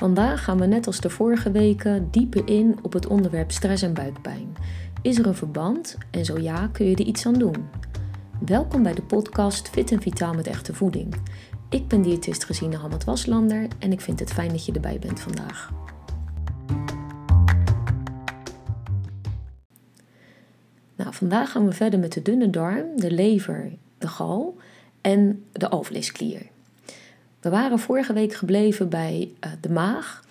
Vandaag gaan we net als de vorige weken dieper in op het onderwerp stress en buikpijn. Is er een verband en zo ja, kun je er iets aan doen? Welkom bij de podcast Fit en Vitaal met echte voeding. Ik ben diëtist Gesine Hamad Waslander en ik vind het fijn dat je erbij bent vandaag. Nou, vandaag gaan we verder met de dunne darm, de lever, de gal en de alvleesklier. We waren vorige week gebleven bij uh, de maag.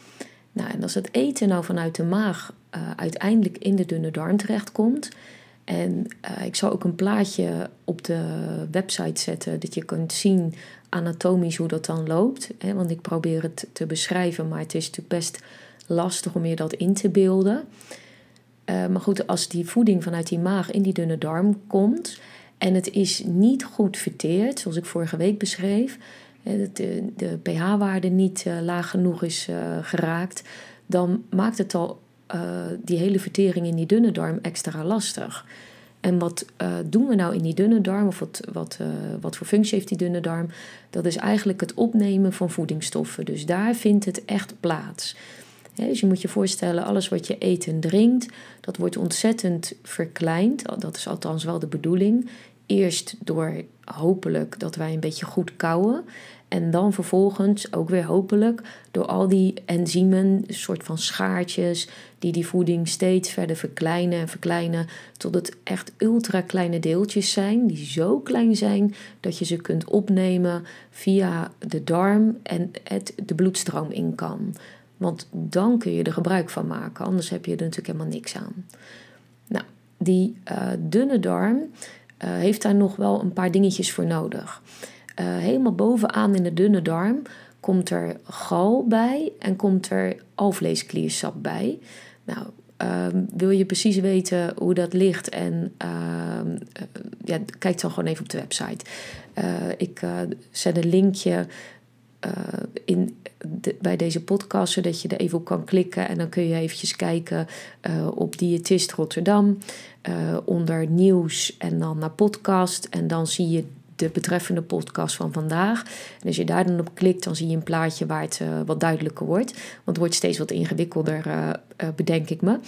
Nou, en als het eten nou vanuit de maag uh, uiteindelijk in de dunne darm terechtkomt. En uh, ik zal ook een plaatje op de website zetten dat je kunt zien anatomisch hoe dat dan loopt. Hè? Want ik probeer het te beschrijven, maar het is natuurlijk best lastig om je dat in te beelden. maar goed, als die voeding vanuit die maag in die dunne darm komt en het is niet goed verteerd, zoals ik vorige week beschreef, de, de pH-waarde niet uh, laag genoeg is uh, geraakt, dan maakt het al uh, die hele vertering in die dunne darm extra lastig. En wat doen we nou in die dunne darm, of wat, wat, wat voor functie heeft die dunne darm? Dat is eigenlijk het opnemen van voedingsstoffen. Dus daar vindt het echt plaats. dus je moet je voorstellen, alles wat je eet en drinkt, dat wordt ontzettend verkleind. Dat is althans wel de bedoeling. Eerst door hopelijk dat wij een beetje goed kouwen. En dan vervolgens ook weer hopelijk door al die enzymen, soort van schaartjes, die die voeding steeds verder verkleinen en verkleinen. Tot het echt ultra kleine deeltjes zijn, die zo klein zijn dat je ze kunt opnemen via de darm en het de bloedstroom in kan. Want dan kun je er gebruik van maken, anders heb je er natuurlijk helemaal niks aan. Nou, die uh, dunne darm heeft daar nog wel een paar dingetjes voor nodig. Uh, helemaal bovenaan in de dunne darm komt er gal bij en komt er alvleeskliersap bij. Nou, um, wil je precies weten hoe dat ligt en uh, ja, kijk dan gewoon even op de website. ik zet een linkje in bij deze podcast, zodat je er even op kan klikken. En dan kun je eventjes kijken uh, op Diëtist Rotterdam, uh, onder nieuws en dan naar podcast. En dan zie je de betreffende podcast van vandaag. En als je daar dan op klikt, dan zie je een plaatje waar het wat duidelijker wordt. Want het wordt steeds wat ingewikkelder, bedenk ik me.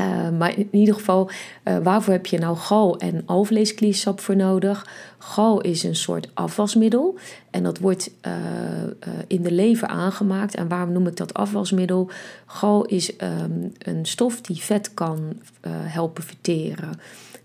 Uh, maar in ieder geval, uh, waarvoor heb je nou gal en alvleeskliersap voor nodig? Gal is een soort afwasmiddel en dat wordt uh, in de lever aangemaakt. En waarom noem ik dat afwasmiddel? Gal is um, een stof die vet kan helpen verteren.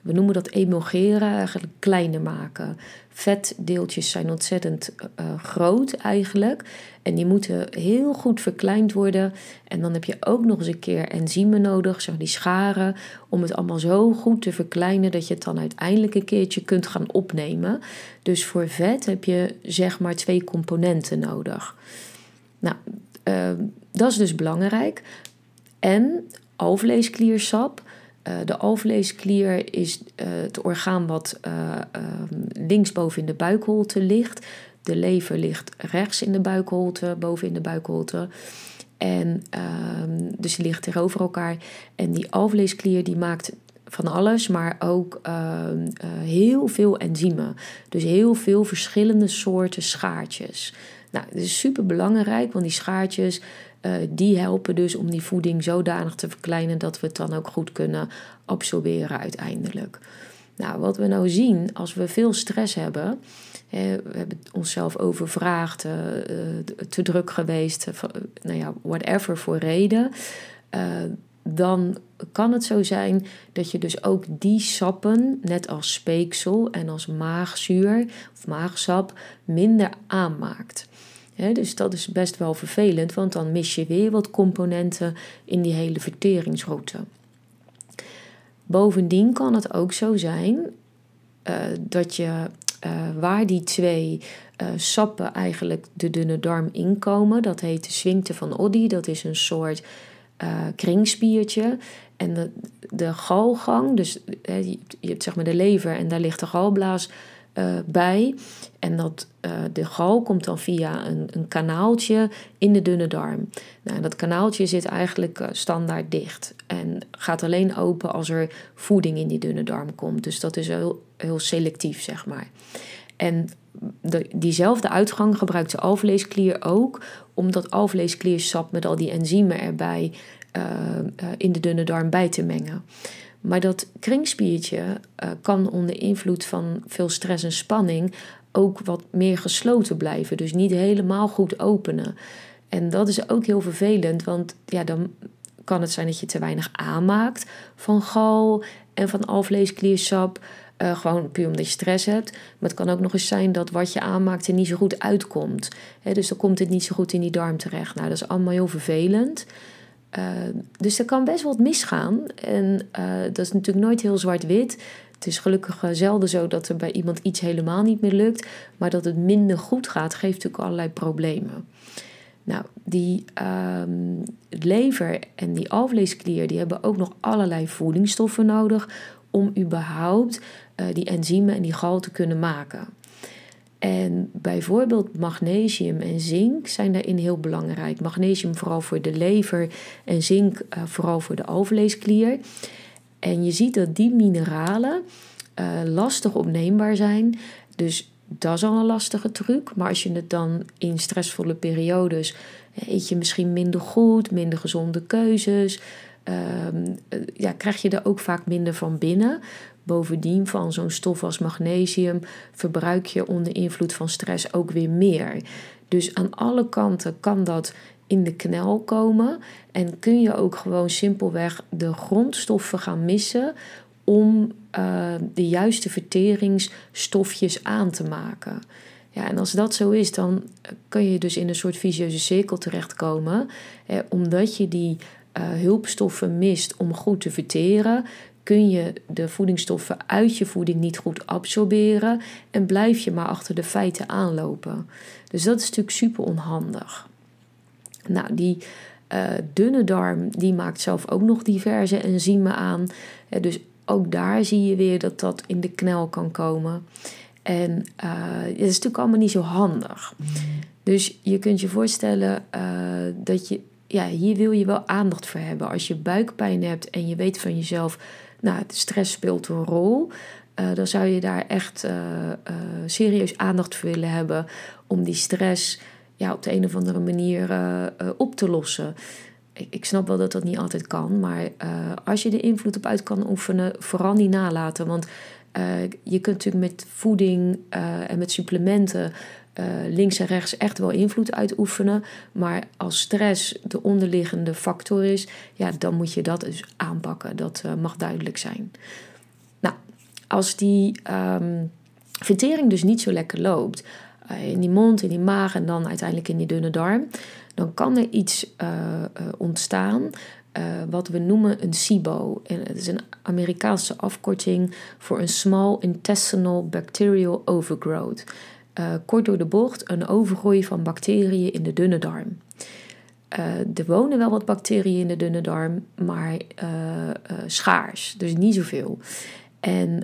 We noemen dat emulgeren, eigenlijk kleiner maken. Vetdeeltjes zijn ontzettend uh, groot eigenlijk. En die moeten heel goed verkleind worden. En dan heb je ook nog eens een keer enzymen nodig, zeg die scharen, om het allemaal zo goed te verkleinen dat je het dan uiteindelijk een keertje kunt gaan opnemen. Dus voor vet heb je zeg maar twee componenten nodig. Nou, uh, dat is dus belangrijk. En alvleeskliersap uh, de alvleesklier is uh, het orgaan wat uh, linksboven in de buikholte ligt. De lever ligt rechts in de buikholte, boven in de buikholte. En ehm, dus die ligt tegenover elkaar. En die alvleesklier die maakt van alles, maar ook ehm, heel veel enzymen. Dus heel veel verschillende soorten schaartjes. Nou, dat is super belangrijk, want die schaartjes die helpen dus om die voeding zodanig te verkleinen dat we het dan ook goed kunnen absorberen uiteindelijk. Nou, wat we nou zien als we veel stress hebben, hè, we hebben onszelf overvraagd, uh, te druk geweest, nou ja, whatever voor reden, dan kan het zo zijn dat je dus ook die sappen, net als speeksel en als maagzuur of maagsap, minder aanmaakt dus dat is best wel vervelend, want dan mis je weer wat componenten in die hele verteringsroute. Bovendien kan het ook zo zijn uh, dat je uh, waar die twee uh, sappen eigenlijk de dunne darm inkomen, dat heet de swingte van Oddi, dat is een soort kringspiertje. En de, galgang, dus je hebt zeg maar de lever en daar ligt de galblaas uh, bij. En dat, uh, de gal komt dan via een, een kanaaltje in de dunne darm. Nou, dat kanaaltje zit eigenlijk uh, standaard dicht. En gaat alleen open als er voeding in die dunne darm komt. Dus dat is heel, heel selectief, zeg maar. En de, diezelfde uitgang gebruikt de alvleesklier ook om dat alvleeskliersap met al die enzymen erbij in de dunne darm bij te mengen. Maar dat kringspiertje uh, kan onder invloed van veel stress en spanning ook wat meer gesloten blijven. Dus niet helemaal goed openen. En dat is ook heel vervelend, want ja, dan kan het zijn dat je te weinig aanmaakt van gal en van alvleeskliersap. Uh, gewoon puur omdat je stress hebt. Maar het kan ook nog eens zijn dat wat je aanmaakt er niet zo goed uitkomt. dus dan komt het niet zo goed in die darm terecht. Nou, dat is allemaal heel vervelend. Uh, dus er kan best wat misgaan. En uh, dat is natuurlijk nooit heel zwart-wit. Het is gelukkig zelden zo dat er bij iemand iets helemaal niet meer lukt. Maar dat het minder goed gaat, geeft natuurlijk allerlei problemen. Nou, die um, lever en die alvleesklier die hebben ook nog allerlei voedingsstoffen nodig om überhaupt die enzymen en die gal te kunnen maken. En bijvoorbeeld magnesium en zink zijn daarin heel belangrijk. Magnesium vooral voor de lever en zink uh, vooral voor de alvleesklier. En je ziet dat die mineralen uh, lastig opneembaar zijn. Dus dat is al een lastige truc. Maar als je het dan in stressvolle periodes eet je misschien minder goed, minder gezonde keuzes. Um, ja, krijg je er ook vaak minder van binnen. Bovendien van zo'n stof als magnesium verbruik je onder invloed van stress ook weer meer. Dus aan alle kanten kan dat in de knel komen en kun je ook gewoon simpelweg de grondstoffen gaan missen om uh, de juiste verteringsstofjes aan te maken. Ja, en als dat zo is, dan kun je dus in een soort visieuze cirkel terechtkomen. Eh, omdat je die hulpstoffen mist om goed te verteren, kun je de voedingsstoffen uit je voeding niet goed absorberen en blijf je maar achter de feiten aanlopen. Dus dat is natuurlijk super onhandig. Nou, die uh, dunne darm die maakt zelf ook nog diverse enzymen aan. Uh, dus ook daar zie je weer dat dat in de knel kan komen. En uh, het is natuurlijk allemaal niet zo handig. Dus je kunt je voorstellen dat je, ja, hier wil je wel aandacht voor hebben. Als je buikpijn hebt en je weet van jezelf, nou, de stress speelt een rol. Uh, dan zou je daar echt uh, uh, serieus aandacht voor willen hebben om die stress ja, op de een of andere manier op te lossen. Ik, ik, snap wel dat dat niet altijd kan, maar als je er invloed op uit kan oefenen, vooral niet nalaten. Want je kunt natuurlijk met voeding en met supplementen uh, links en rechts echt wel invloed uitoefenen. Maar als stress de onderliggende factor is, ja, dan moet je dat dus aanpakken. Dat uh, mag duidelijk zijn. Nou, als die um, vertering dus niet zo lekker loopt, uh, in die mond, in die maag en dan uiteindelijk in die dunne darm, dan kan er iets ontstaan. wat we noemen een SIBO. En het is een Amerikaanse afkorting voor een Small Intestinal Bacterial Overgrowth uh, kort door de bocht een overgroei van bacteriën in de dunne darm. Uh, er wonen wel wat bacteriën in de dunne darm, maar uh, schaars, dus niet zoveel. En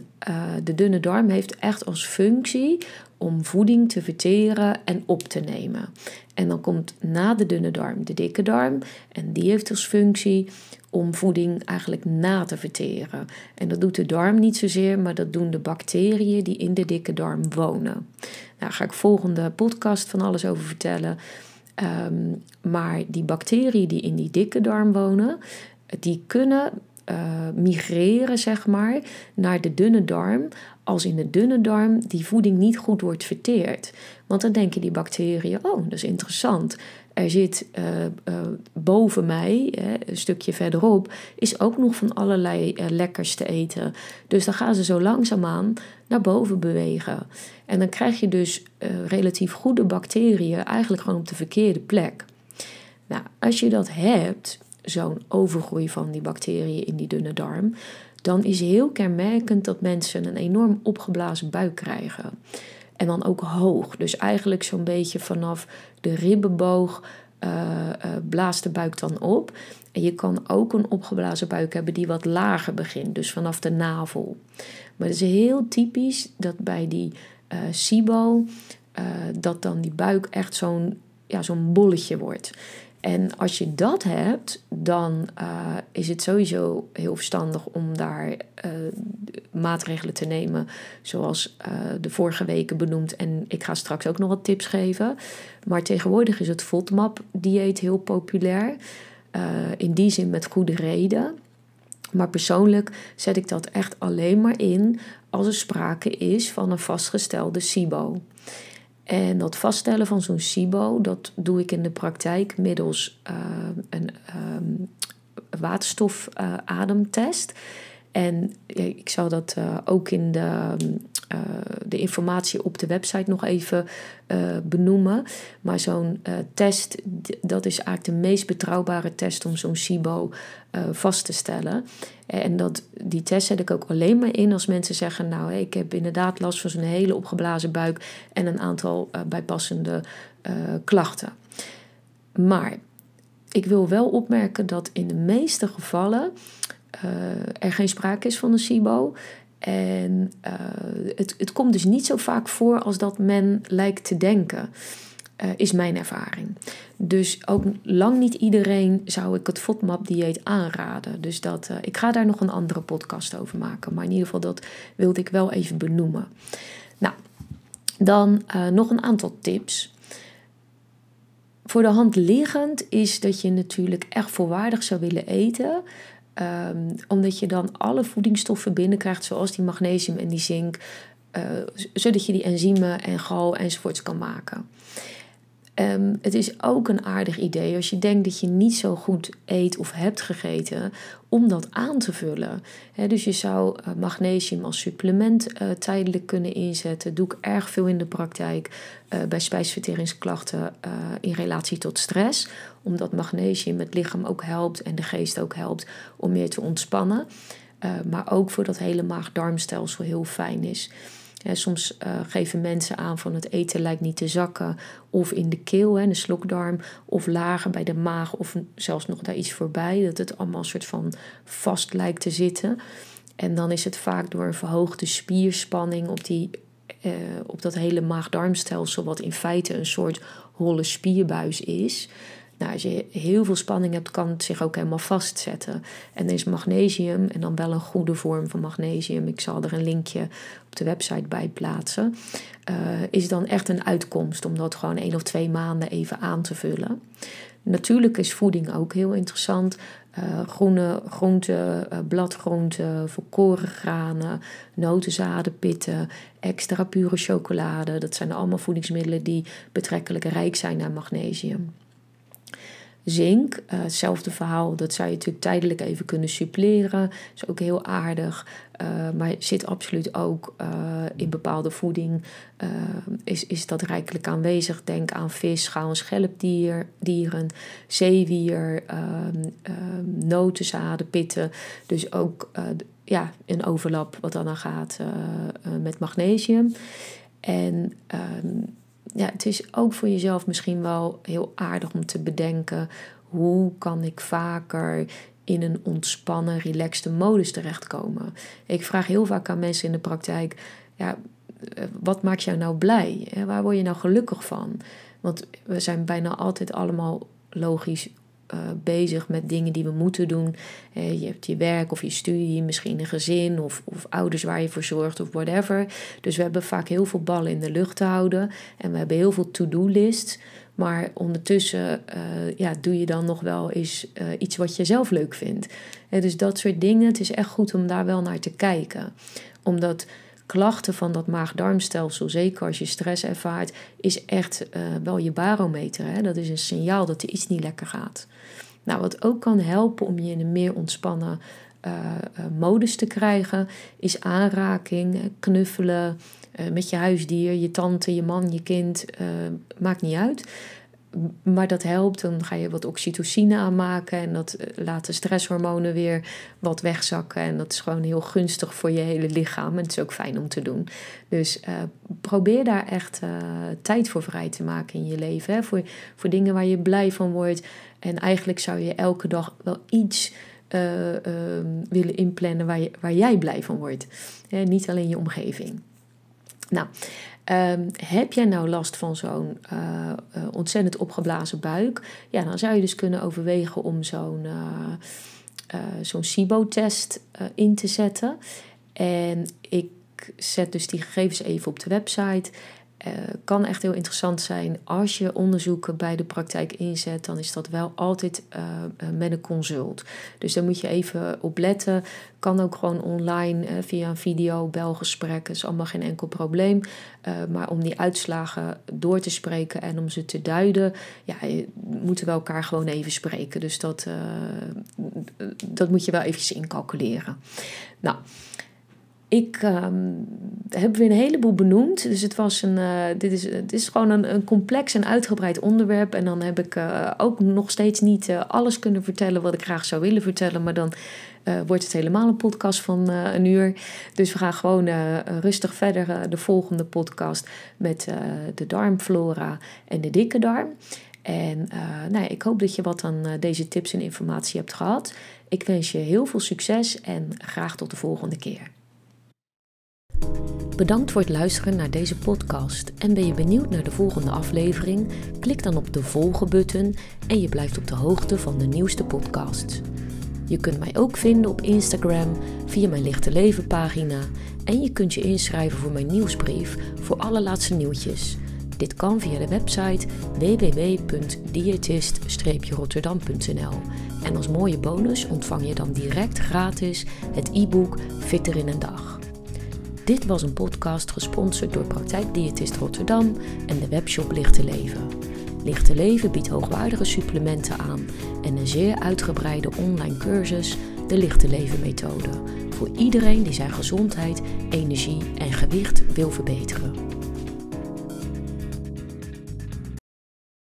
de dunne darm heeft echt als functie om voeding te verteren en op te nemen. En dan komt na de dunne darm de dikke darm. En die heeft als functie om voeding eigenlijk na te verteren. En dat doet de darm niet zozeer, maar dat doen de bacteriën die in de dikke darm wonen. Nou, daar ga ik volgende podcast van alles over vertellen. Um, maar die bacteriën die in die dikke darm wonen, die kunnen uh, migreren, zeg maar, naar de dunne darm. Als in de dunne darm die voeding niet goed wordt verteerd. Want dan denken die bacteriën: oh, dat is interessant. Er zit uh, uh, boven mij, hè, een stukje verderop, is ook nog van allerlei lekkers te eten. Dus dan gaan ze zo langzaamaan naar boven bewegen. En dan krijg je dus relatief goede bacteriën eigenlijk gewoon op de verkeerde plek. Nou, als je dat hebt, zo'n overgroei van die bacteriën in die dunne darm, dan is heel kenmerkend dat mensen een enorm opgeblazen buik krijgen. En dan ook hoog. Dus eigenlijk zo'n beetje vanaf de ribbenboog uh, uh, blaast de buik dan op. En je kan ook een opgeblazen buik hebben die wat lager begint. Dus vanaf de navel. Maar het is heel typisch dat bij die uh, SIBO... dat dan die buik echt zo'n ja, zo'n bolletje wordt. En als je dat hebt, dan uh, is het sowieso heel verstandig om daar uh, maatregelen te nemen, zoals uh, de vorige weken benoemd. En ik ga straks ook nog wat tips geven. Maar tegenwoordig is het FODMAP-dieet heel populair. in die zin met goede reden. Maar persoonlijk zet ik dat echt alleen maar in als er sprake is van een vastgestelde SIBO. En dat vaststellen van zo'n SIBO, dat doe ik in de praktijk middels uh, een um, waterstofademtest. en ik zal dat uh, ook in de uh, de informatie op de website nog even uh, benoemen. Maar zo'n uh, test, dat is eigenlijk de meest betrouwbare test om zo'n SIBO vast te stellen. En dat, die test zet ik ook alleen maar in als mensen zeggen: Nou, ik heb inderdaad last van zo'n hele opgeblazen buik en een aantal bijpassende klachten. Maar ik wil wel opmerken dat in de meeste gevallen er geen sprake is van een SIBO. En uh, het, het komt dus niet zo vaak voor als dat men lijkt te denken, uh, is mijn ervaring. Dus ook lang niet iedereen zou ik het FODMAP-dieet aanraden. Dus dat, uh, ik ga daar nog een andere podcast over maken. Maar in ieder geval, dat wilde ik wel even benoemen. Nou, dan nog een aantal tips. Voor de hand liggend is dat je natuurlijk echt volwaardig zou willen eten. Um, omdat je dan alle voedingsstoffen binnenkrijgt, zoals die magnesium en die zink, uh, zodat je die enzymen en gal enzovoorts kan maken. Um, het is ook een aardig idee als je denkt dat je niet zo goed eet of hebt gegeten, om dat aan te vullen. Dus je zou uh, magnesium als supplement uh, tijdelijk kunnen inzetten. Doe ik erg veel in de praktijk uh, bij spijsverteringsklachten in relatie tot stress. Omdat magnesium het lichaam ook helpt en de geest ook helpt om meer te ontspannen. maar ook voor dat hele maag-darmstelsel heel fijn is soms uh, geven mensen aan van het eten lijkt niet te zakken, of in de keel, hè, de slokdarm, of lager bij de maag, of zelfs nog daar iets voorbij, dat het allemaal een soort van vast lijkt te zitten. En dan is het vaak door een verhoogde spierspanning op, die, uh, op dat hele maag-darmstelsel, wat in feite een soort holle spierbuis is. Nou, als je heel veel spanning hebt, kan het zich ook helemaal vastzetten. En er is magnesium, en dan wel een goede vorm van magnesium. Ik zal er een linkje op de website bij plaatsen. Uh, is dan echt een uitkomst om dat gewoon één of twee maanden even aan te vullen. Natuurlijk is voeding ook heel interessant. Uh, groene groenten, uh, bladgroenten, volkoren granen, notenzaden, pitten, extra pure chocolade. Dat zijn allemaal voedingsmiddelen die betrekkelijk rijk zijn aan magnesium. Zink, uh, hetzelfde verhaal, dat zou je natuurlijk tijdelijk even kunnen suppleren. Is ook heel aardig, uh, maar zit absoluut ook uh, in bepaalde voeding. is, is dat rijkelijk aanwezig? Denk aan vis, schaal- en schelpdieren, zeewier, ehm, notenzaden, pitten. Dus ook ja, een overlap wat dan aan gaat met magnesium. En um, ja, het is ook voor jezelf misschien wel heel aardig om te bedenken: hoe kan ik vaker in een ontspannen, relaxte modus terechtkomen? Ik vraag heel vaak aan mensen in de praktijk: ja, eh, wat maakt jou nou blij? Waar word je nou gelukkig van? Want we zijn bijna altijd allemaal logisch uh, bezig met dingen die we moeten doen. Uh, je hebt je werk of je studie, misschien een gezin of, of ouders waar je voor zorgt of whatever. Dus we hebben vaak heel veel ballen in de lucht te houden en we hebben heel veel to-do-lists. Maar ondertussen uh, ja, doe je dan nog wel eens iets wat je zelf leuk vindt. dus dat soort dingen, het is echt goed om daar wel naar te kijken. Omdat klachten van dat maag-darmstelsel, zeker als je stress ervaart, is echt uh, wel je barometer. Hè? Dat is een signaal dat er iets niet lekker gaat. Nou, wat ook kan helpen om je in een meer ontspannen uh, uh, modus te krijgen, is aanraking, knuffelen met je huisdier, je tante, je man, je kind, maakt niet uit maar dat helpt, dan ga je wat oxytocine aanmaken en dat eh, laat de stresshormonen weer wat wegzakken. En dat is gewoon heel gunstig voor je hele lichaam en het is ook fijn om te doen. Dus uh, probeer daar echt uh, tijd voor vrij te maken in je leven. Hè? Voor, voor dingen waar je blij van wordt. En eigenlijk zou je elke dag wel iets uh, willen inplannen waar, je, waar jij blij van wordt. Niet alleen je omgeving. Nou, ehm, heb jij nou last van zo'n uh, ontzettend opgeblazen buik? Ja, dan zou je dus kunnen overwegen om zo'n uh, zo'n SIBO-test in te zetten. En ik zet dus die gegevens even op de website. Uh, kan echt heel interessant zijn. Als je onderzoeken bij de praktijk inzet, dan is dat wel altijd uh, met een consult. Dus daar moet je even op letten. Kan ook gewoon online via een video, belgesprek. is allemaal geen enkel probleem. maar om die uitslagen door te spreken en om ze te duiden, ja, moeten we elkaar gewoon even spreken. Dus dat, dat moet je wel eventjes incalculeren. Nou. Ik um, heb weer een heleboel benoemd. Dus het was een. Uh, dit, is, het is gewoon een, een complex en uitgebreid onderwerp. En dan heb ik uh, ook nog steeds niet uh, alles kunnen vertellen wat ik graag zou willen vertellen. Maar dan wordt het helemaal een podcast van een uur. Dus we gaan gewoon rustig verder de volgende podcast met de darmflora en de dikke darm. En nou ja, ik hoop dat je wat aan deze tips en informatie hebt gehad. Ik wens je heel veel succes en graag tot de volgende keer. Bedankt voor het luisteren naar deze podcast. En ben je benieuwd naar de volgende aflevering? Klik dan op de volgen-button en je blijft op de hoogte van de nieuwste podcasts. Je kunt mij ook vinden op Instagram via mijn Lichte Leven pagina en je kunt je inschrijven voor mijn nieuwsbrief voor alle laatste nieuwtjes. Dit kan via de website www.diëtist-rotterdam.nl en als mooie bonus ontvang je dan direct gratis het e-book Fitter in een dag. Dit was een podcast gesponsord door Praktijkdiëtist Rotterdam en de webshop Lichte Leven. Lichte Leven biedt hoogwaardige supplementen aan en een zeer uitgebreide online cursus, de Lichte Leven methode, voor iedereen die zijn gezondheid, energie en gewicht wil verbeteren.